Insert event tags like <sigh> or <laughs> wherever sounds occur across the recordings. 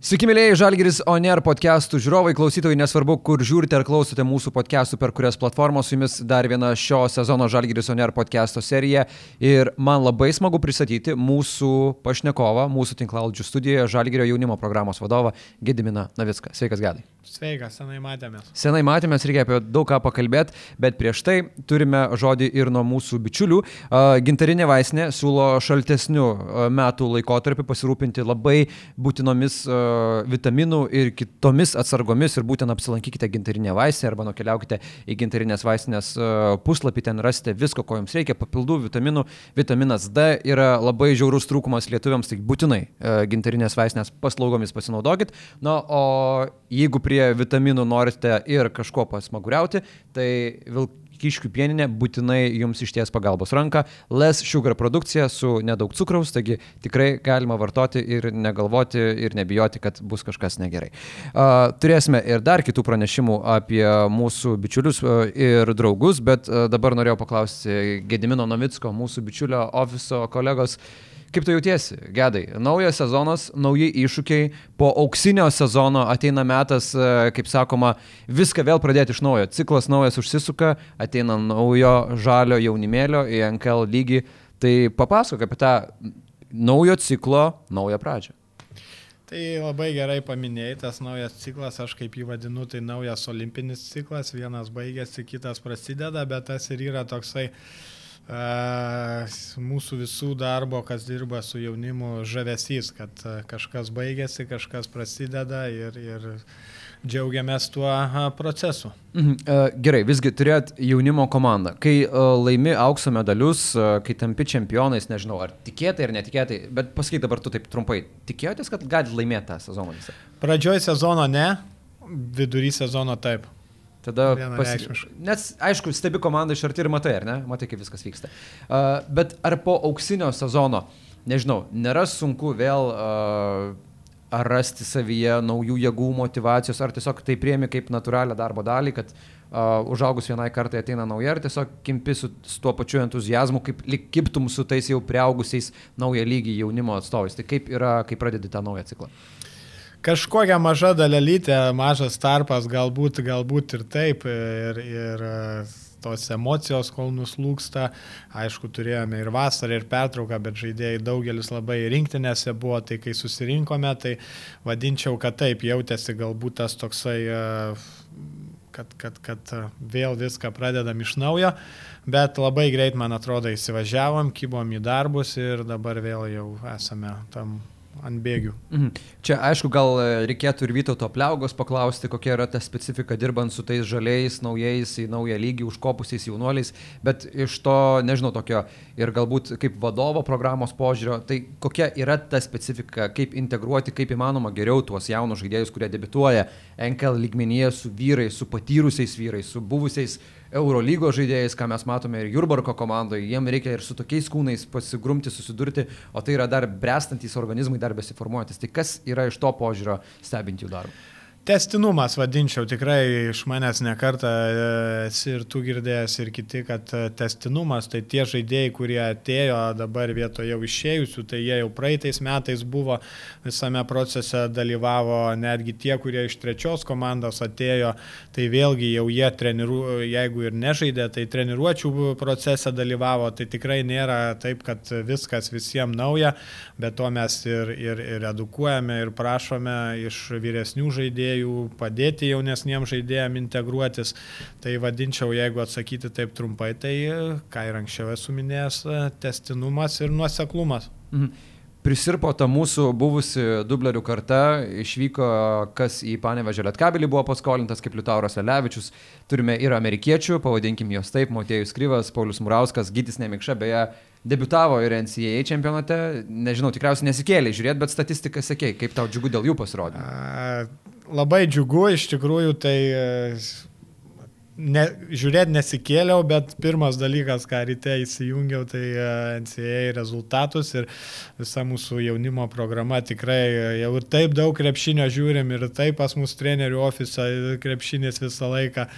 Sveiki, mėlyjei Žalgiris Oner podcastų žiūrovai, klausytojai, nesvarbu, kur žiūrite ar klausote mūsų podcastų, per kurias platformos su jumis dar viena šio sezono Žalgiris Oner podcasto serija. Ir man labai smagu pristatyti mūsų pašnekovą, mūsų tinklaldžių studijoje, Žalgirio jaunimo programos vadovą Gediminą Navicką. Sveikas, Gedai. Sveikas, senai matėmės. Senai matėmės, reikia apie daug ką pakalbėti, bet prieš tai turime žodį ir nuo mūsų bičiulių. Gintarinė vaistinė siūlo šaltesnių metų laikotarpį pasirūpinti labai būtinomis vitaminų ir kitomis atsargomis ir būtent apsilankykite gintarinė vaistinė arba nukeliaukite į gintarinės vaistinės puslapį, ten rasite visko, ko jums reikia, papildų vitaminų. Vitaminas D yra labai žiaurus trūkumas lietuviams, tai būtinai gintarinės vaistinės paslaugomis pasinaudokit. Na, o jeigu prie vitaminų norite ir kažko pasmaguriauti, tai vilkiškių pieninė būtinai jums išties pagalbos ranka. Les sugar produkcija su nedaug cukraus, taigi tikrai galima vartoti ir negalvoti ir nebijoti, kad bus kažkas negerai. Turėsime ir dar kitų pranešimų apie mūsų bičiulius ir draugus, bet dabar norėjau paklausti Gedimino Novicko, mūsų bičiulio ofiso kolegos. Kaip tu jautiesi, gedai? Naujas sezonas, nauji iššūkiai, po auksinio sezono ateina metas, e, kaip sakoma, viską vėl pradėti iš naujo. Ciklas naujas užsisuka, ateina naujo žalio jaunimėlio į NKL lygį. Tai papasakok apie tą naujo ciklo naują pradžią. Tai labai gerai paminėjai, tas naujas ciklas, aš kaip jį vadinu, tai naujas olimpinis ciklas, vienas baigėsi, kitas prasideda, bet tas ir yra toksai uh, mūsų visų darbo, kas dirba su jaunimu, žavesys, kad kažkas baigėsi, kažkas prasideda ir, ir džiaugiamės tuo procesu. Mhm. Gerai, visgi turėt jaunimo komandą. Kai laimi aukso medalius, kai tampi čempionais, nežinau, ar tikėtai ar netikėtai, bet pasakyk dabar tu taip trumpai, tikėjotės, kad gali laimėti tą sezoną visą? Pradžioj sezono ne, vidury sezono taip. Tada pasi... Nes, aišku, stebi komandą iš arti ir matai, ar ne? Matai, kaip viskas vyksta. Uh, bet ar po auksinio sezono, nežinau, nėra sunku vėl uh, ar rasti savyje naujų jėgų, motivacijos, ar tiesiog tai priemi kaip natūralią darbo dalį, kad uh, užaugus vienai kartai ateina nauja ir tiesiog kimpi su, su tuo pačiu entuzijazmu, kaip lik kiptum su tais jau prieaugusiais naują lygį jaunimo atstovais. Tai kaip yra, kai pradedi tą naują ciklą? Kažkokia maža dalelytė, mažas tarpas, galbūt, galbūt ir taip. Ir, ir e, tos emocijos, kol nuslūksta. Aišku, turėjome ir vasarą, ir pertrauką, bet žaidėjai daugelis labai rinktinėse buvo, tai kai susirinkome, tai vadinčiau, kad taip jautėsi galbūt tas toksai, e, kad, kad, kad vėl viską pradedam iš naujo. Bet labai greit, man atrodo, įsivažiavom, kybom į darbus ir dabar vėl jau esame tam ant bėgių. Mhm. Čia aišku, gal e, reikėtų ir Vytauto pliaugos paklausti, kokia yra ta specifika dirbant su tais žaliais, naujais į naują lygį užkopusiais jaunuoliais, bet iš to, nežinau, tokio ir galbūt kaip vadovo programos požiūrio, tai kokia yra ta specifika, kaip integruoti, kaip įmanoma geriau tuos jaunus žaidėjus, kurie debituoja NKL lygmenyje su vyrais, su patyrusiais vyrais, su buvusiais Eurolygos žaidėjais, ką mes matome ir Jurbarko komandoje, jiem reikia ir su tokiais kūnais pasigrumti, susidurti, o tai yra dar brestantis organizmai, dar besiformuojantis. Tai kas yra iš to požiūrio stebinti jų darbą? Testinumas vadinčiau, tikrai iš manęs nekartą e, esi ir tu girdėjęs ir kiti, kad e, testinumas, tai tie žaidėjai, kurie atėjo dabar vietoje jau išėjusių, tai jie jau praeitais metais buvo visame procese dalyvavo, netgi tie, kurie iš trečios komandos atėjo, tai vėlgi jau jie treniru, jeigu ir nežaidė, tai treniruočių procese dalyvavo, tai tikrai nėra taip, kad viskas visiems nauja, bet to mes ir, ir, ir edukuojame ir prašome iš vyresnių žaidėjų žaidėjų, padėti jaunesniems žaidėjams integruotis. Tai vadinčiau, jeigu atsakyti taip trumpai, tai ką ir anksčiau esu minėjęs, testinumas ir nuoseklumas. Mhm. Prisirpo ta mūsų buvusi dublerių karta, išvyko kas į Panevežę Lietkabelį buvo paskolintas kaip Liutauras Alevičius, turime ir amerikiečių, pavadinkim juos taip, Motėjus Kryvas, Paulius Murauskas, Gytis Nemikša, beje, debitavo ir NCAA čempionate, nežinau, tikriausiai nesikėlė žiūrėti, bet statistiką sakė, kaip tau džiugu dėl jų pasirodė labai džiugu, iš tikrųjų tai e, ne, žiūrėti nesikėliau, bet pirmas dalykas, ką ryte įsijungiau, tai e, NCAA rezultatus ir visa mūsų jaunimo programa tikrai e, jau ir taip daug krepšinio žiūrim ir taip pas mūsų trenerių ofisą krepšinis visą laiką,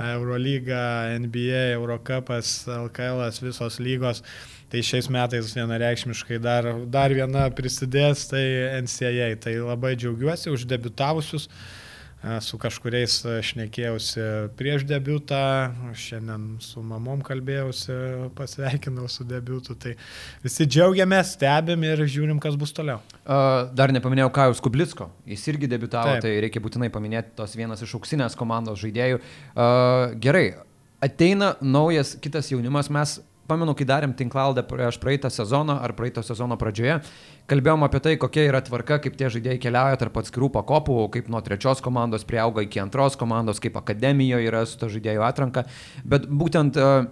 Eurolyga, NBA, Eurocapas, LKL, visos lygos. Tai šiais metais vienareikšmiškai dar, dar viena prisidės, tai NCAA. Tai labai džiaugiuosi už debutavusius. Uh, Su kažkuriais šnekėjausi prieš debutą, šiandien su mamom kalbėjausi, pasveikinau su debutu. Tai visi džiaugiamės, stebim ir žiūrim, kas bus toliau. Dar nepaminėjau Kajus Kublicko, jis irgi debutavo, Taip. tai reikia būtinai paminėti tos vienas iš auksinės komandos žaidėjų. Gerai, ateina naujas kitas jaunimas, mes pamenu, kai darėm tinklaldę prieš praeitą sezoną ar praeito sezono pradžioje, kalbėjom apie tai, kokia yra tvarka, kaip tie žaidėjai keliauja tarp atskirų pakopų, kaip nuo trečios komandos prieauga iki antros komandos, kaip akademijoje yra su to žaidėjų atranka. Bet būtent uh,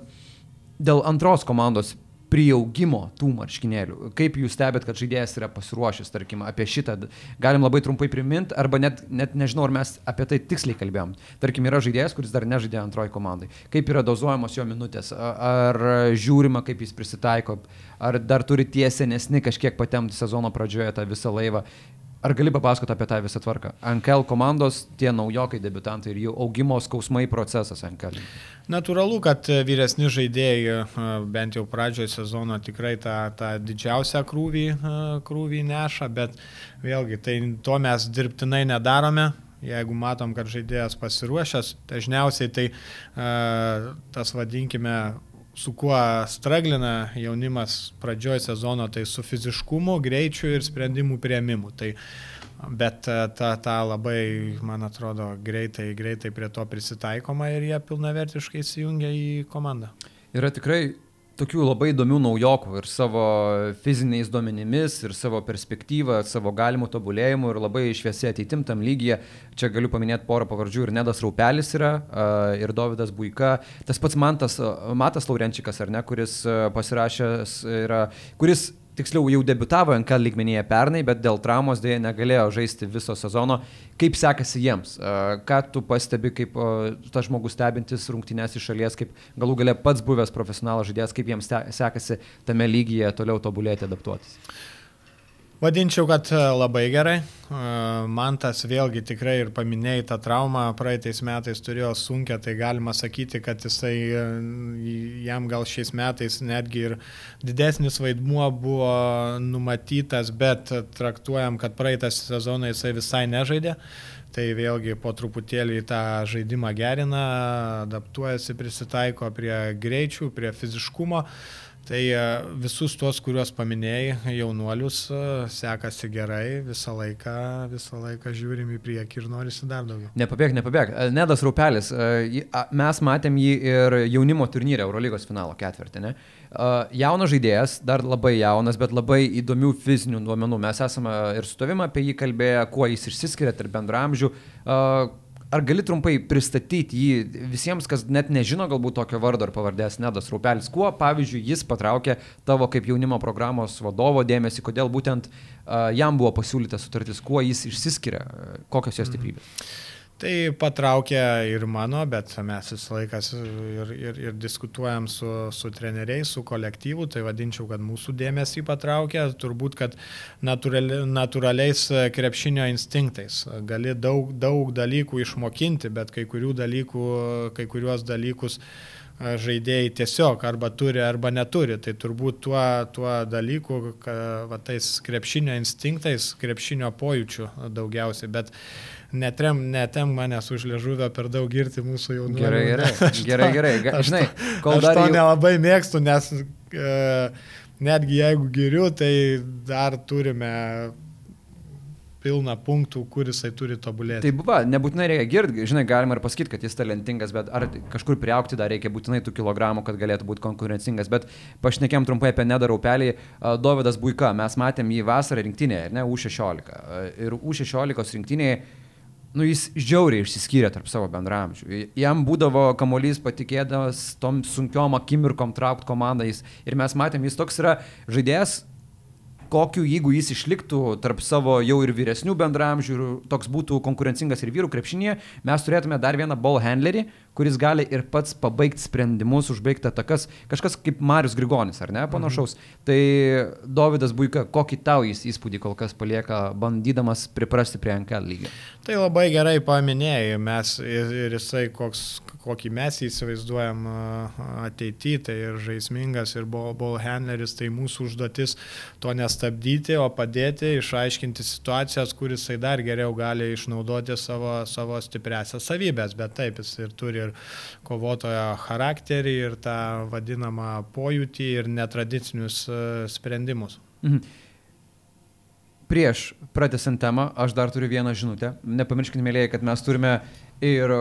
dėl antros komandos prieaugimo tų marškinėlių. Kaip jūs stebėt, kad žaidėjas yra pasiruošęs, tarkim, apie šitą, galim labai trumpai priminti, arba net, net nežinau, ar mes apie tai tiksliai kalbėjom. Tarkim, yra žaidėjas, kuris dar nežaidė antroji komandai. Kaip yra dozuojamos jo minutės, ar žiūrima, kaip jis prisitaiko, ar dar turi tie senesni kažkiek patemti sezono pradžioje tą visą laivą. Ar gali papasakoti apie tą visą tvarką? NKL komandos, tie naujokai debutantai ir jų augimo skausmai procesas NKL. Natūralu, kad vyresni žaidėjai bent jau pradžioje sezono tikrai tą, tą didžiausią krūvį, krūvį neša, bet vėlgi tai to mes dirbtinai nedarome. Jeigu matom, kad žaidėjas pasiruošęs, dažniausiai tai tas vadinkime su kuo straglina jaunimas pradžioj sezono, tai su fiziškumu, greičiu ir sprendimų prieimimu. Tai, bet e, ta, ta labai, man atrodo, greitai, greitai prie to prisitaikoma ir jie pilnavertiškai įsijungia į komandą. Yra tikrai tokių labai įdomių naujokų ir savo fiziniais duomenimis, ir savo perspektyvą, savo galimų tobulėjimų ir labai šviesiai ateitim tam lygyje. Čia galiu paminėti porą pavardžių ir Nedas Raupelis yra, ir Davidas Buika, tas pats Mantas, Matas Laurenčikas, ar ne, kuris pasirašęs yra, kuris tiksliau jau debitavo NK lygmenyje pernai, bet dėl traumos dėja negalėjo žaisti viso sezono. Kaip sekasi jiems? Ką tu pastebi kaip tas žmogus stebintis rungtynės iš šalies, kaip galų gale pats buvęs profesionalas žaidėjas, kaip jiems sekasi tame lygyje toliau tobulėti, adaptuotis? Vadinčiau, kad e, labai gerai. E, man tas vėlgi tikrai ir paminėjai tą traumą, praeitais metais turėjo sunkę, tai galima sakyti, kad jisai, e, jam gal šiais metais netgi ir didesnis vaidmuo buvo numatytas, bet traktuojam, kad praeitą sezoną jisai visai nežaidė. Tai vėlgi po truputėlį tą žaidimą gerina, adaptuojasi, prisitaiko prie greičių, prie fiziškumo. Uh, Tai e, visus tuos, kuriuos paminėjai, jaunuolius, e, sekasi gerai, visą laiką, visą laiką žiūrim į priekį ir norisi dar daugiau. Nepabėg, nepabėg. E, Nedas Raupelis, mes matėm jį ir jaunimo turnyrė Eurolygos finalo ketvirtį. Ne? Jaunas žaidėjas, dar labai jaunas, bet labai įdomių fizinių duomenų. Mes esame ir su tavim apie jį kalbėję, kuo jis išsiskiria tarp bendramžių Ar gali trumpai pristatyti jį visiems, kas net nežino galbūt tokio vardo ar pavardės Nedas Raupelis, kuo, pavyzdžiui, jis patraukė tavo kaip jaunimo programos vadovo dėmesį, kodėl būtent uh, jam buvo pasiūlyta sutartis, kuo jis išsiskiria, kokios jos stiprybės? Mhm. Tai patraukia ir mano, bet mes visą laiką ir, ir, ir diskutuojam su, su treneriais, su kolektyvu, tai vadinčiau, kad mūsų dėmesį patraukia, turbūt, kad natūrali, natūraliais krepšinio instinktais. Gali daug, daug dalykų išmokinti, bet kai, dalykų, kai kuriuos dalykus žaidėjai tiesiog arba turi, arba neturi. Tai turbūt tuo, tuo dalyku, ka, va, tais krepšinio instinktais, krepšinio pojūčių daugiausiai. Bet netrem, netem manęs už liežuvę per daug girti mūsų jaunų. Gerai, gerai, gerai, gerai. Aš, Žinai, kol aš to jau... nelabai mėgstu, nes e, netgi jeigu giriu, tai dar turime pilna punktų, kur jisai turi tobulėti. Tai buvo, nebūtinai reikia girti, žinai, galima ir pasakyti, kad jis talentingas, bet ar kažkur priaukti dar reikia būtinai tų kilogramų, kad galėtų būti konkurencingas. Bet pašnekėm trumpai apie nedarau pelį. Dovydas Buika, mes matėm jį vasarą rinktinėje, ne U16. Ir U16 rinktinėje nu, jis žiauriai išsiskyrė tarp savo bendramžių. Jam būdavo kamuolys patikėdamas tom sunkiom akimirkom traukt komandą. Jis, ir mes matėm, jis toks yra žaidėjas, kokiu, jeigu jis išliktų tarp savo jau ir vyresnių bendramžių toks būtų konkurencingas ir vyrų krepšinėje, mes turėtume dar vieną ball handlerį, kuris gali ir pats pabaigti sprendimus, užbaigti atakas, kažkas kaip Marius Grigonis, ar ne, panašaus. Mhm. Tai Davidas Buika, kokį tau jis įspūdį kol kas palieka, bandydamas priprasti prie NKL lygio? Tai labai gerai paminėjai, mes ir, ir jisai, koks, kokį mes įsivaizduojam ateityje, tai ir žaismingas, ir ball, handleris, tai mūsų užduotis to nestabdyti, o padėti išaiškinti situacijas, kuris jisai dar geriau gali išnaudoti savo, savo stipresias savybės, bet taip, jis ir turi ir kovotojo charakterį, ir tą vadinamą pojūtį, ir netradicinius sprendimus. Mhm. Prieš pratęsant temą, aš dar turiu vieną žinutę. Nepamirškite, mėlyje, kad mes turime ir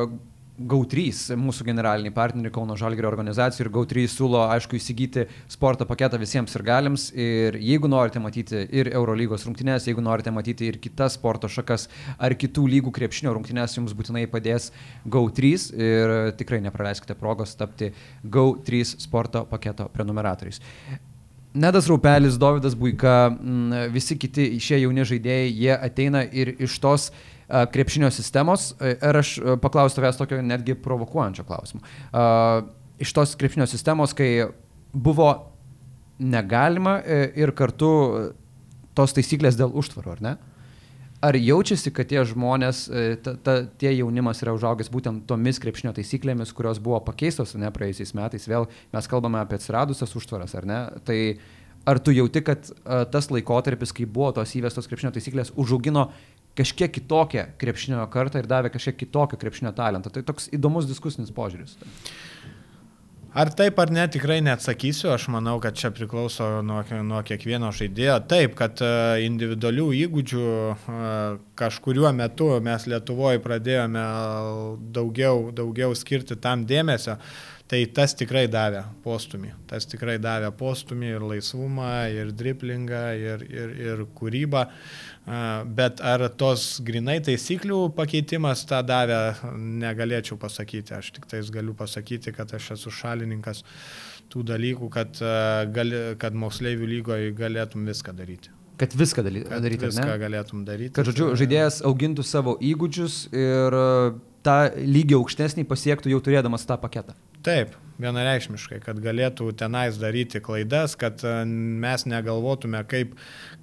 GAU3, mūsų generaliniai partneriai Kauno Žalgerio organizacijų ir GAU3 siūlo, aišku, įsigyti sporto paketą visiems ir galims. Ir jeigu norite matyti ir Eurolygos rungtynės, jeigu norite matyti ir kitas sporto šakas ar kitų lygų krepšinio rungtynės, jums būtinai padės GAU3 ir tikrai nepraleiskite progos tapti GAU3 sporto paketo prenumeratoriais. Nedas Raupelis, Davidas Buika, visi kiti šie jauni žaidėjai, jie ateina ir iš tos krepšinio sistemos. Ir aš paklausiu tavęs tokio netgi provokuojančio klausimo. Iš tos krepšinio sistemos, kai buvo negalima e, ir kartu tos taisyklės dėl užtvarų, ar ne? Ar jaučiasi, kad tie žmonės, e, ta, ta, tie jaunimas yra užaugęs būtent tomis krepšinio taisyklėmis, kurios buvo pakeistos, ne praėjusiais metais, vėl mes kalbame apie atsiradusias užtvaras, ar ne? Tai ar tu jauti, kad a, tas laikotarpis, kai buvo tos įvestos krepšinio taisyklės, užaugino kažkiek kitokią krepšinio kartą ir davė kažkiek kitokio krepšinio talentą? Tai toks įdomus diskusinis požiūris. Ar taip ar ne, tikrai neatsakysiu, aš manau, kad čia priklauso nuo, nuo kiekvieno žaidėjo. Taip, kad e, individualių įgūdžių e, kažkuriuo metu mes Lietuvoje pradėjome daugiau, daugiau skirti tam dėmesio, tai tas tikrai davė postumį. Tas tikrai davė postumį ir laisvumą, ir driplingą, ir, ir, ir kūrybą. Bet ar tos grinai taisyklių pakeitimas tą davė, negalėčiau pasakyti. Aš tik tais galiu pasakyti, kad aš esu šalininkas tų dalykų, kad, gali, kad moksleivių lygoje galėtum viską daryti. Kad viską daryti. Kad viską ne? galėtum daryti. Kad, žodžiu, žaidėjas augintų savo įgūdžius ir tą lygį aukštesnį pasiektų jau turėdamas tą paketą. Taip, vienareikšmiškai, kad galėtų tenais daryti klaidas, kad e, mes negalvotume, kaip,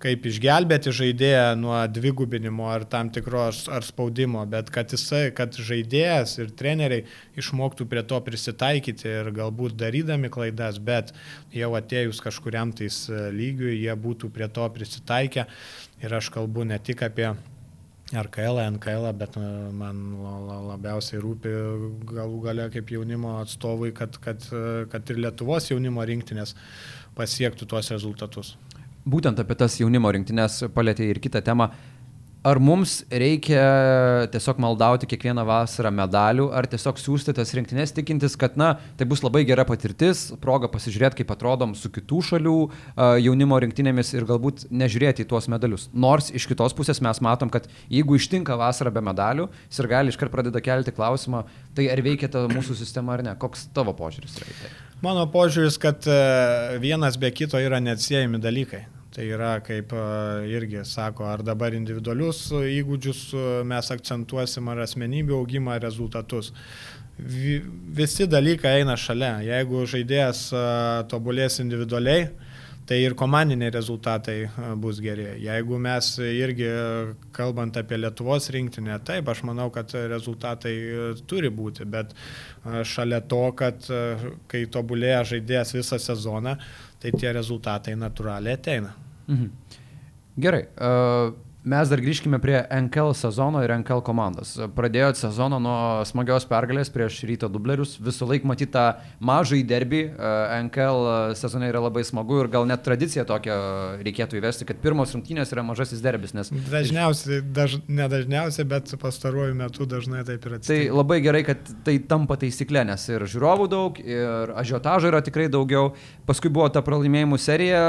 kaip išgelbėti žaidėją nuo dvigubinimo ar tam tikros ar spaudimo, bet kad jisai, kad žaidėjas ir treneriai išmoktų prie to prisitaikyti ir galbūt darydami klaidas, bet jau atėjus kažkuriam tais e, lygiui, jie būtų prie to prisitaikę. Ir aš kalbu ne tik apie RKL, NKL, bet e, man labiausiai rūpi galų gale kaip jaunimo atstovui, kad, kad, e, kad ir Lietuvos jaunimo rinktinės pasiektų tuos rezultatus. Būtent apie tas jaunimo rinktinės palėtė ir kitą temą. Ar mums reikia tiesiog maldauti kiekvieną vasarą medalių, ar tiesiog siūsti tas rinktinės, tikintis, kad, na, tai bus labai gera patirtis, proga pasižiūrėti, kaip atrodom su kitų šalių jaunimo rinktinėmis ir galbūt nežiūrėti į tuos medalius. Nors iš kitos pusės mes matom, kad jeigu ištinka vasara be medalių, ir gali iškart pradeda kelti klausimą, tai ar veikia ta mūsų sistema ar ne. Koks tavo požiūris yra į tai? Mano požiūris, kad vienas be kito yra neatsiejami dalykai. Tai yra, kaip e, irgi sako, ar dabar individualius įgūdžius e, mes akcentuosim, ar asmenybių augimą, rezultatus. Visi dalykai eina šalia. Jeigu žaidėjas e, tobulės individualiai, tai ir komandiniai rezultatai bus geri. Jeigu mes irgi, kalbant apie Lietuvos rinktinę, taip, aš manau, kad rezultatai turi būti, bet šalia to, kad kai tobulėja žaidėjas visą sezoną, tai tie rezultatai natūraliai ateina. Mhm. Gerai. Uh, Mes dar grįžkime prie NKL sezono ir NKL komandos. Pradėjot sezoną nuo smagios pergalės prieš ryto dublerius. Visą laiką matytą mažą į derbį. NKL sezone yra labai smagu ir gal net tradicija tokia reikėtų įvesti, kad pirmos rungtynės yra mažasis derbis. Nes... Dažniausiai, daž, ne dažniausiai, bet pastaruoju metu dažnai taip yra. Tai labai gerai, kad tai tampa taisyklė, nes ir žiūrovų daug, ir ažiotažo yra tikrai daugiau. Paskui buvo ta pralaimėjimų serija,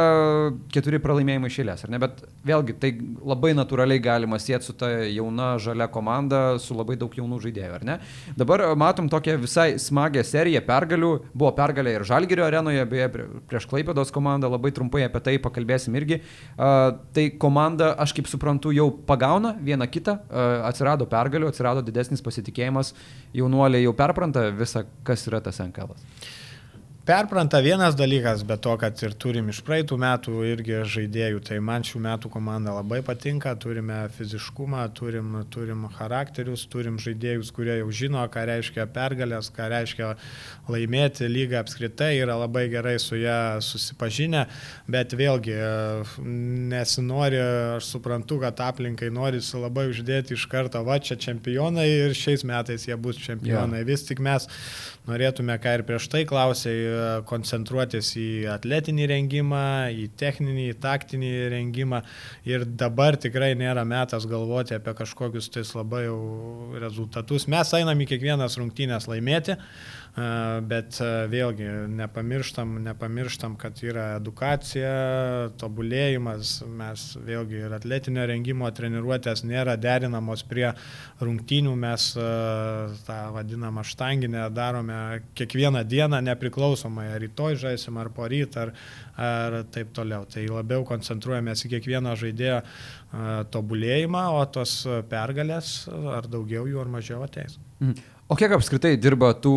keturi pralaimėjimai išėlės, ar ne? Bet vėlgi tai labai natūralu natūraliai galima sėti su ta jauna žalia komanda, su labai daug jaunų žaidėjų, ar ne? Dabar matom tokią visai smagę seriją pergalių. Buvo pergalė ir Žalgirio arenoje, beje, prieš Klaipėdos komandą, labai trumpai apie tai pakalbėsim irgi. Uh, tai komanda, aš kaip suprantu, jau pagauna vieną kitą, uh, atsirado pergalių, atsirado didesnis pasitikėjimas, jaunuoliai jau perpranta visą, kas yra tas NKL. -as. Perpranta vienas dalykas, bet to, kad ir turim iš praeitų metų irgi žaidėjų, tai man šių metų komanda labai patinka, turime fiziškumą, turim, turim charakterius, turim žaidėjus, kurie jau žino, ką reiškia pergalės, ką reiškia laimėti lygą apskritai, yra labai gerai su ją susipažinę, bet vėlgi nesinori, aš suprantu, kad aplinkai norisi labai uždėti iš karto, va čia čempionai ir šiais metais jie bus čempionai. Yeah. Vis tik mes norėtume, ką ir prieš tai klausėjai, koncentruotis į atletinį rengimą, į techninį, į taktinį rengimą ir dabar tikrai nėra metas galvoti apie kažkokius tais labai jau rezultatus. Mes einam į kiekvienas rungtynės laimėti, bet vėlgi nepamirštam, nepamirštam, kad yra edukacija, tobulėjimas, mes vėlgi ir atletinio rengimo treniruotės nėra derinamos prie rungtynių, mes tą vadinamą štanginę darome kiekvieną dieną nepriklausomai, ar rytoj žaisim, ar poryt, ar, ar taip toliau. Tai labiau koncentruojamės į kiekvieno žaidėjo tobulėjimą, o tos pergalės ar daugiau jų ar mažiau ateis. Mhm. O kiek apskritai dirba tų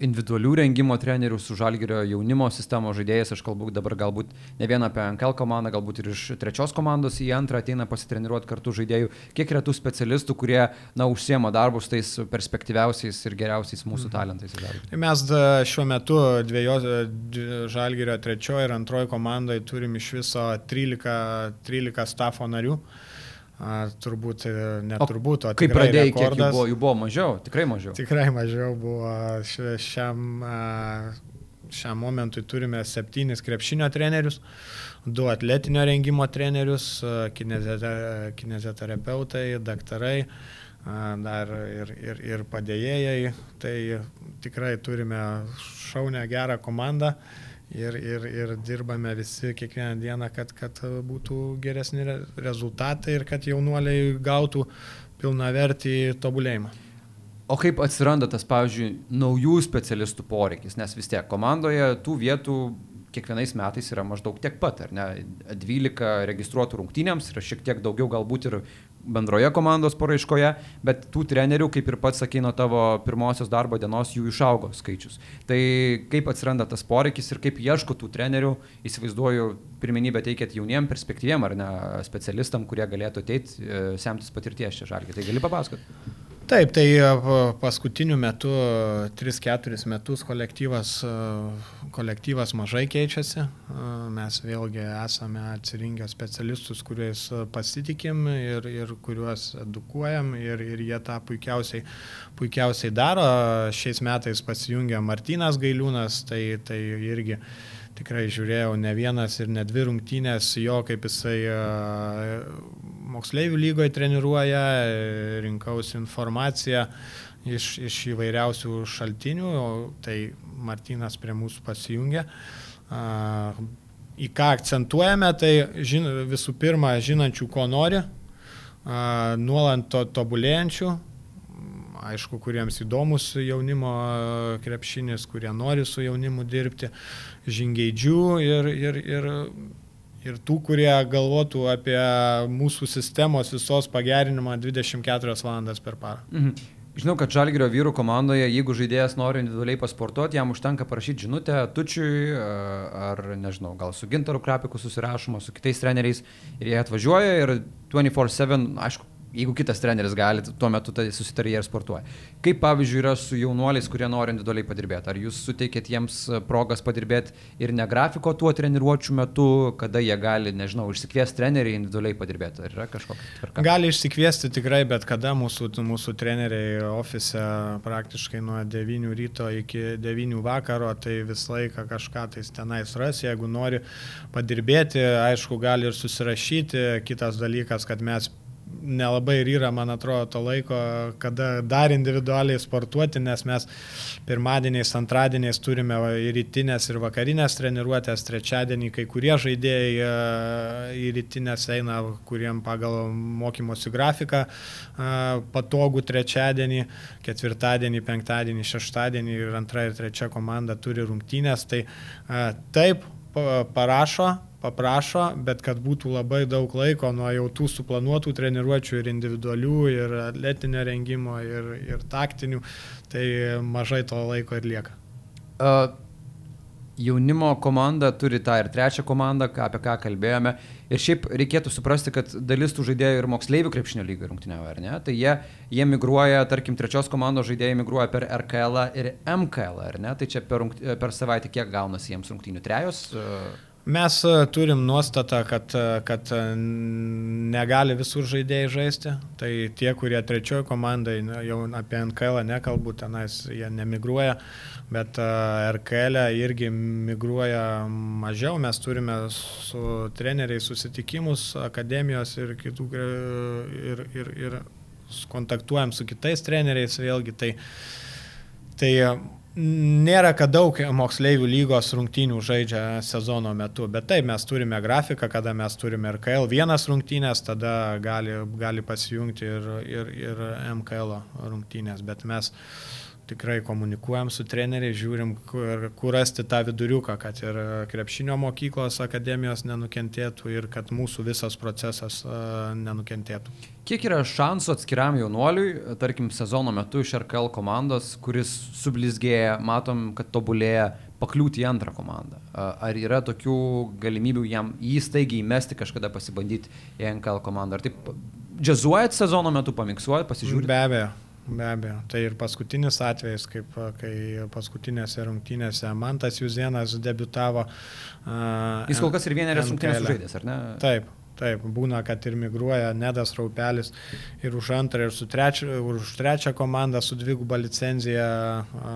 individualių rengimo trenerių su žalgerio jaunimo sistemos žaidėjais, aš kalbu dabar galbūt ne vien apie NKL komandą, galbūt ir iš trečios komandos į antrą ateina pasitreniruoti kartu žaidėjų, kiek yra tų specialistų, kurie, na, užsiema darbus tais perspektyviausiais ir geriausiais mūsų mhm. talentais. Tai mes šiuo metu dviejos žalgerio trečiojo ir antrojo komandoje turim iš viso 13, 13 stafo narių. Turbūt, e, neturbūt, o, o kaip pradėjai, rekordas, kiek jų buvo, jų buvo mažiau, tikrai mažiau. Tikrai mažiau buvo. Šiam, šiam momentui turime septynis krepšinio trenerius, du atletinio rengimo trenerius, kinezioterapeutai, daktarai, dar ir, ir, ir padėjėjai. Tai tikrai turime šaunę gerą komandą ir, ir, ir dirbame visi kiekvieną dieną, kad, kad būtų geresni rezultatai ir kad jaunuoliai gautų pilna vertį tobulėjimą. O kaip atsiranda tas, pavyzdžiui, naujų specialistų poreikis, nes vis tiek komandoje tų vietų kiekvienais metais yra maždaug tiek pat, ar ne? 12 registruotų rungtynėms yra šiek tiek daugiau galbūt ir bendroje komandos paraiškoje, bet tų trenerių, kaip ir pats sakė, nuo tavo pirmosios darbo dienos jų išaugo skaičius. Tai kaip atsiranda tas poreikis ir kaip ieško tų trenerių, įsivaizduoju, pirmenybę teikėt jauniem perspektyviem ar ne specialistam, kurie galėtų ateiti, e, semtis patirties čia žalgi. Tai gali papasakoti? Taip, tai e, paskutiniu metu 3-4 metus kolektyvas, e, kolektyvas mažai keičiasi. E, mes vėlgi esame atsirinkę specialistus, kuriais pasitikim ir, ir kuriuos edukuojam ir, ir jie tą puikiausiai, puikiausiai daro. Šiais metais pasijungia Martinas Gailiūnas, tai, tai irgi tikrai žiūrėjau ne vienas ir ne dvi rungtynės jo, kaip jisai moksleivių lygoje treniruoja, rinkausi informaciją iš, iš įvairiausių šaltinių, tai Martinas prie mūsų pasijungia. Į ką akcentuojame, tai žin, visų pirma, žinančių, ko nori, nuolant to tobulėjančių, aišku, kuriems įdomus jaunimo krepšinis, kurie nori su jaunimu dirbti, žingeidžių ir, ir, ir ir tų, kurie galvotų apie mūsų sistemos visos pagerinimą 24 valandas per parą. Mhm. Žinau, kad Žalgirio vyrų komandoje, jeigu žaidėjas nori individualiai pasportuoti, jam užtenka parašyti žinutę tučiui ar, nežinau, gal su Gintaru Krapiku susirašoma, su kitais treneriais ir jie atvažiuoja ir 24-7, aišku, jeigu kitas treneris gali, tuo metu tai susitarė ir sportuoja. Kaip pavyzdžiui yra su jaunuoliais, kurie nori individualiai padirbėti? Ar jūs suteikėt jiems e, progas padirbėti ir ne grafiko tuo treniruočio metu, kada jie gali, nežinau, išsikviesti treneriai individualiai padirbėti? Ar yra kažkokia tvarka? Gali išsikviesti tikrai bet kada mūsų, mūsų treneriai ofise praktiškai nuo 9 ryto iki 9 vakaro, tai visą laiką kažką tais tenais ras, jeigu nori padirbėti, aišku, gali ir susirašyti. Kitas dalykas, kad mes nelabai ir yra, man atrodo, to laiko, kada dar individualiai sportuoti, nes mes pirmadieniais, antradieniais turime ir rytinės, ir vakarinės treniruotės, trečiadienį kai kurie žaidėjai e, į rytinės eina, kuriem pagal mokymosi grafiką e, patogų trečiadienį, ketvirtadienį, penktadienį, šeštadienį ir antra ir trečia komanda turi rungtynės. Tai e, taip, parašo, paprašo, bet kad būtų labai daug laiko nuo jau tų suplanuotų treniruočių ir individualių, ir atletinio rengimo, ir, ir taktinių, tai mažai to laiko ir lieka. Uh, jaunimo komanda turi tą ir trečią komandą, apie ką kalbėjome. Ir šiaip reikėtų suprasti, kad dalis tų žaidėjų ir moksleivių krepšinio lygio rungtyniavo, ar ne? Tai jie, jie migruoja, tarkim, trečios komandos žaidėjai migruoja per RKL ir MKL, ar ne? Tai čia per, per savaitę kiek gaunasi jiems rungtynių? Trejos? Uh... Mes e, turim nuostatą, kad, e, kad e, negali visur žaidėjai žaisti. Tai tie, kurie trečiojo komandai, jau apie NKL nekalbu, tenais jie nemigruoja, bet RKL irgi migruoja mažiau. Mes turime su treneriais susitikimus, akademijos ir kitų ir, ir, ir kontaktuojam su kitais treneriais vėlgi. Tai, tai Nėra, kad daug moksleivių lygos rungtynių žaidžia sezono metu, bet taip mes turime grafiką, kada mes turime RKL vienas rungtynės, tada gali, gali pasijungti ir, ir, ir MKL rungtynės, bet mes uh, tikrai komunikuojam su treneriais, žiūrim, kur, kur rasti tą viduriuką, kad ir krepšinio mokyklos, akademijos nenukentėtų ir kad mūsų visas procesas uh, nenukentėtų. Kiek yra šansų atskiram jaunuoliui, tarkim, sezono metu iš RKL komandos, kuris sublizgėja, matom, kad tobulėja, pakliūti į antrą komandą? Ar yra tokių galimybių jam įstaigiai įmesti kažkada pasibandyti į NKL komandą? Ar taip džiazuojat sezono metu, pamiksuojat, pasižiūrite? Be abejo. Be abejo. Tai ir paskutinis atvejis, kaip kai paskutinėse rungtynėse Mantas Juzienas debitavo. Uh, Jis kol kas ir vienerias rungtynės žaidės, ar ne? Taip. Taip, būna, kad ir migruoja Nedas Raupelis ir už antrą, ir trečia, už trečią komandą su dviguba licenzija a,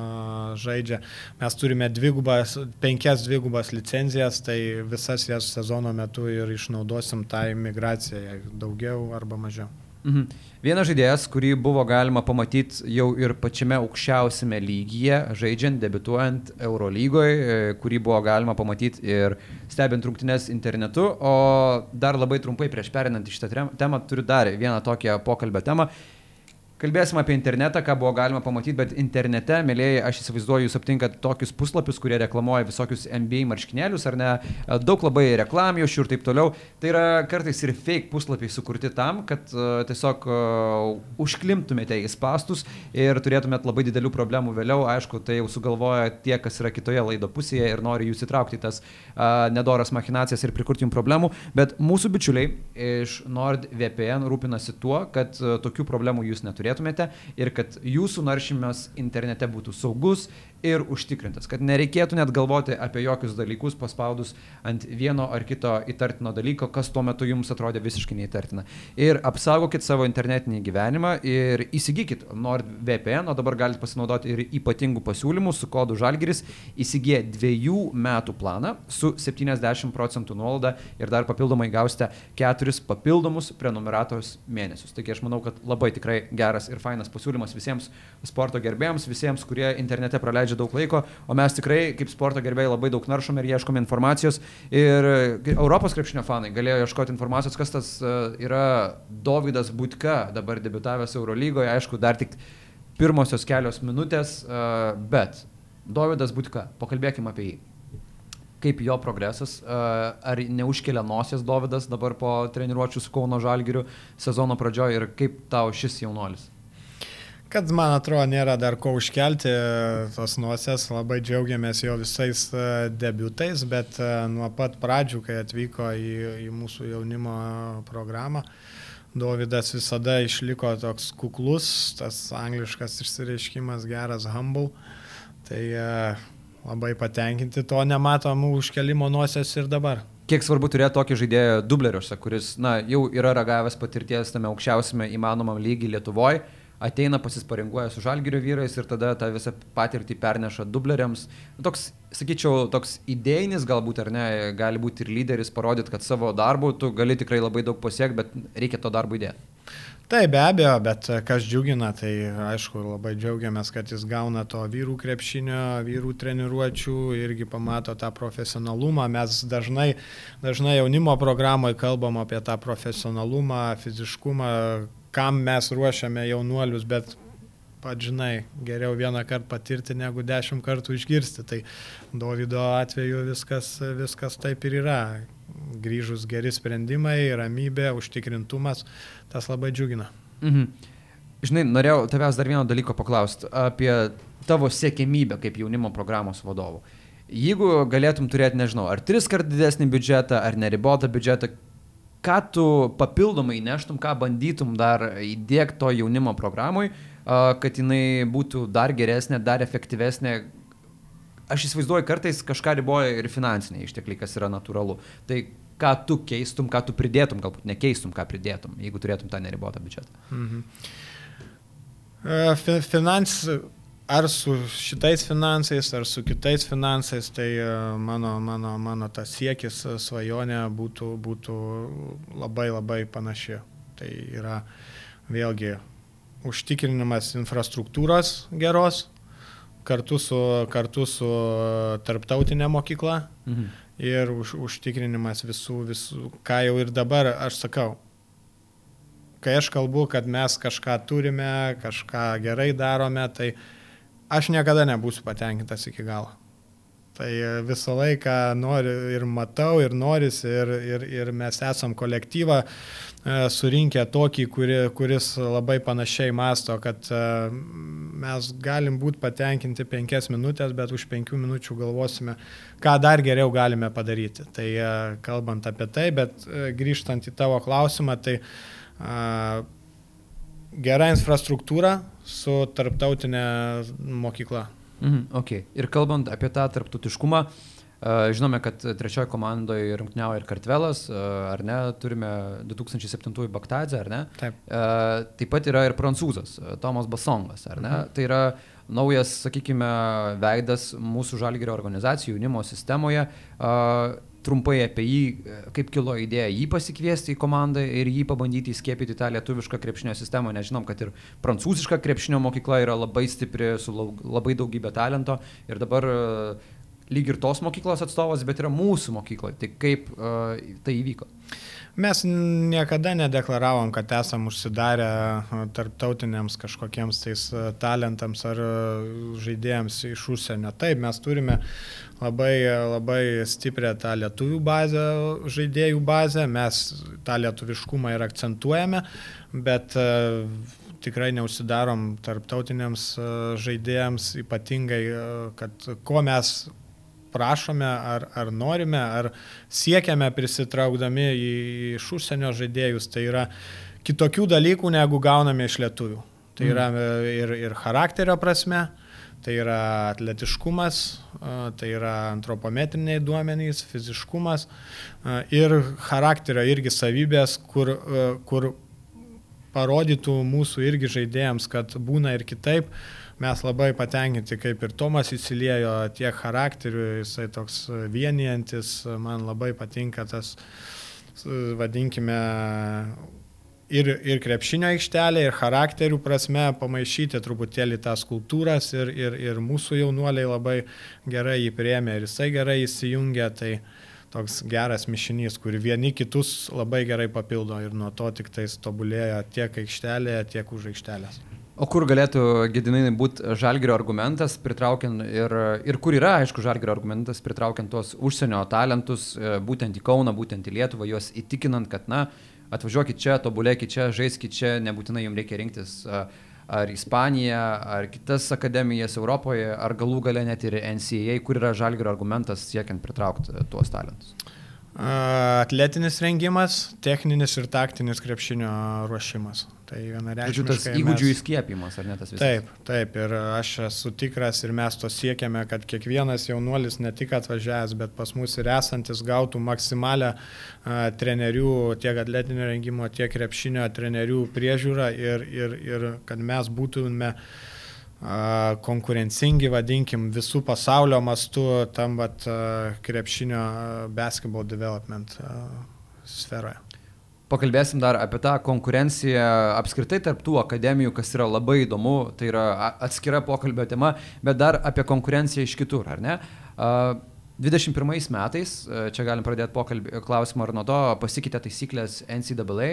žaidžia. Mes turime dvigubas, penkias dvigubas licenzijas, tai visas jas sezono metu ir išnaudosim tą imigraciją, daugiau arba mažiau. Mhm. Vienas žaidėjas, kurį buvo galima pamatyti jau ir pačiame aukščiausiame lygyje, žaidžiant, debituojant Eurolygoje, kurį buvo galima pamatyti ir stebint rungtynes internetu. O dar labai trumpai prieš perinant į šitą temą turiu dar vieną tokią pokalbio temą. Kalbėsim apie internetą, ką buvo galima pamatyti, bet internete, mėlyjei, aš įsivaizduoju, jūs aptinkat tokius puslapius, kurie reklamuoja visokius NBA marškinėlius, ar ne, daug labai reklamijos ir taip toliau. Tai yra kartais ir fake puslapiai sukurti tam, kad uh, tiesiog uh, užklimtumėte į spastus ir turėtumėt labai didelių problemų vėliau. Aišku, tai jau sugalvoja tie, kas yra kitoje laido pusėje ir nori jūs įtraukti tas uh, nedoras machinacijas ir prikurti jums problemų. Bet mūsų bičiuliai iš NordVPN rūpinasi tuo, kad uh, tokių problemų jūs neturėtumėte turėtumėte ir kad jūsų naršymas internete būtų saugus ir užtikrintas, kad nereikėtų net galvoti apie jokius dalykus paspaudus ant vieno ar kito įtartino dalyko, kas tuo metu jums atrodė visiškai neįtartina. Ir apsaugokit savo internetinį gyvenimą ir įsigykit NordVPN, o dabar galite pasinaudoti ir ypatingų pasiūlymų su kodu Žalgiris, įsigiję dviejų metų planą su 70 procentų nuolaida ir dar papildomai gausite keturis papildomus prenumeratorius mėnesius. Taigi aš manau, kad labai tikrai geras ir fainas pasiūlymas visiems sporto gerbėjams, visiems, kurie internete praleidžia praleidžia daug laiko, o mes tikrai kaip sporto gerbėjai labai daug naršome ir ieškome informacijos. Ir Europos krepšinio fanai galėjo ieškoti informacijos, kas tas e, yra Davidas Butka, dabar debitavęs Eurolygoje, aišku, dar tik pirmosios kelios minutės, e, bet Davidas Butka, pakalbėkime apie jį kaip jo progresas, e, ar neužkelia nosies Davidas dabar po treniruočių su Kauno Žalgiriu sezono pradžioje ir kaip tau šis jaunuolis? Kad man atrodo nėra dar ko užkelti tos nuosės, labai džiaugiamės jo visais e, debiutais, bet e, nuo pat pradžių, kai atvyko į, į mūsų jaunimo programą, Davidas visada išliko toks kuklus, tas angliškas išsireiškimas geras, humble. Tai e, labai patenkinti to nematomų užkelimo nuosės ir dabar kiek svarbu turėti tokį žaidėją dubleriuose, kuris na, jau yra ragavęs patirties tame aukščiausiame įmanomam lygiai Lietuvoje ateina pasisparinguoja su žalgerio vyrais ir tada tą visą patirtį perneša dubleriams. Toks, sakyčiau, toks idėjinis galbūt ar ne, gali būti ir lyderis, parodyti, kad savo darbu tu gali tikrai labai daug pasiekti, bet reikia to darbo įdėti. Taip, be abejo, bet kas džiugina, tai aišku, labai džiaugiamės, kad jis gauna to vyrų krepšinio, vyrų treniruočių, irgi pamato tą profesionalumą. Mes dažnai, dažnai jaunimo programoje kalbam apie tą profesionalumą, fiziškumą, kam mes ruošiame jaunuolius, bet pat žinai, geriau vieną kartą patirti negu dešimt kartų išgirsti. Tai Davido atveju viskas, viskas taip ir yra grįžus geri sprendimai, ramybė, užtikrintumas, tas labai džiugina. Mhm. Žinai, norėjau tavęs dar vieno dalyko paklausti apie tavo siekimybę kaip jaunimo programos vadovų. Jeigu galėtum turėti, nežinau, ar tris kart didesnį biudžetą, ar neribotą biudžetą, ką tu papildomai neštum, ką bandytum dar įdėkti to jaunimo programui, kad jinai būtų dar geresnė, dar efektyvesnė, aš įsivaizduoju, kartais kažką riboja ir finansiniai ištekliai, kas yra natūralu. Tai ką tu keistum, ką tu pridėtum, galbūt nekeistum, ką pridėtum, jeigu turėtum tą neribotą biudžetą. Mhm. E, finans, ar su šitais finansais, ar su kitais finansais, tai e, mano, mano, mano tas siekis, e, svajonė būtų, būtų labai labai panaši. Tai yra vėlgi užtikrinimas infrastruktūros geros, kartu su, kartu su tarptautinė mokykla mhm. ir už, užtikrinimas visų, visų, ką jau ir dabar aš sakau. Kai aš kalbu, kad mes kažką turime, kažką gerai darome, tai aš niekada nebūsiu patenkintas iki galo. Tai visą laiką noriu ir matau, ir norisi, ir, ir, ir mes esam kolektyvą E, surinkę tokį, kuri, kuris labai panašiai masto, kad e, mes galim būti patenkinti penkias minutės, bet už penkių minučių galvosime, ką dar geriau galime padaryti. Tai e, kalbant apie tai, bet grįžtant į tavo klausimą, tai gera infrastruktūra su tarptautinė mokykla. Mhm, okay. Ir kalbant apie tą tarptautiškumą, uh, Žinome, kad trečioje komandoje rungtniauja ir Kartvelas, ar ne, turime 2007 Baktadzę, ar ne? Taip. Taip pat yra ir prancūzas, Tomas Basongas, ar ne? Mhm. Tai yra naujas, sakykime, veidas mūsų žalgerio organizacijų jaunimo sistemoje. Trumpai apie jį, kaip kilo idėja jį pasikviesti į komandą ir jį pabandyti įskiepyti tą lietuvišką krepšinio sistemą, nes žinom, kad ir prancūziška krepšinio mokykla yra labai stipri, su labai daugybė talento ir dabar uh, lyg ir tos mokyklos atstovas, bet yra mūsų mokykloje. Tai kaip uh, tai įvyko? Mes niekada nedeklaravom, kad esam užsidarę tarptautiniams kažkokiems tais talentams ar žaidėjams iš užsienio. Taip, mes turime labai, labai stiprią tą lietuvių bazę, žaidėjų bazę, mes tą lietuviškumą ir akcentuojame, bet tikrai neužsidarom tarptautiniams žaidėjams, ypatingai, kad ko mes prašome, ar, ar norime, ar siekiame prisitraukdami iš užsienio žaidėjus, tai yra kitokių dalykų, negu gauname iš lietuvių. Tai yra mm. ir, ir charakterio prasme, tai yra atletiškumas, tai yra antropometriniai duomenys, fiziškumas ir charakterio irgi savybės, kur, kur parodytų mūsų irgi žaidėjams, kad būna ir kitaip mes labai patenkinti, kaip ir Tomas įsiliejo tiek charakteriu, jisai toks vienijantis, man labai patinka tas, vadinkime, ir, ir krepšinio aikštelė, ir charakterių prasme pamaišyti truputėlį tas kultūras ir, ir, ir mūsų jaunuoliai labai gerai jį priemė ir jisai gerai įsijungia. Tai toks geras mišinys, kur vieni kitus labai gerai papildo ir nuo to tik tais tobulėja tiek aikštelėje, tiek už aikštelės. O kur galėtų gedinai būti žalgerio argumentas, pritraukiant ir, ir kur yra, aišku, žalgerio argumentas, pritraukiant tuos užsienio talentus, e, būtent į Kauną, būtent į Lietuvą, juos įtikinant, kad, na, atvažiuokit čia, tobulėkit čia, žaiskit čia, nebūtinai jums reikia rinktis e, ar Ispaniją, ar kitas akademijas Europoje, ar galų gale net ir NCAA, kur yra žalgerio argumentas siekiant pritraukti e, tuos talentus. Atletinis rengimas, techninis ir taktinis krepšinio ruošimas. Tai vienareikšmiškai. Tas įgūdžių mes... įskiepimas, ar ne tas visas? Taip, taip. Ir aš esu tikras ir mes to siekiame, kad kiekvienas jaunuolis ne tik atvažiavęs, bet pas mus ir esantis gautų maksimalę uh, trenerių, tiek atletinio rengimo, tiek krepšinio trenerių priežiūrą ir, ir, ir kad mes būtume konkurencingi, vadinkim, visų pasaulio mastu tam vat, krepšinio basketball development sferoje. Pakalbėsim dar apie tą konkurenciją apskritai tarp tų akademijų, kas yra labai įdomu, tai yra atskira pokalbio tema, bet dar apie konkurenciją iš kitur, ar ne? 21 metais, čia galim pradėti pokalbį, klausimą ar nuo to, pasikeitė taisyklės NCAA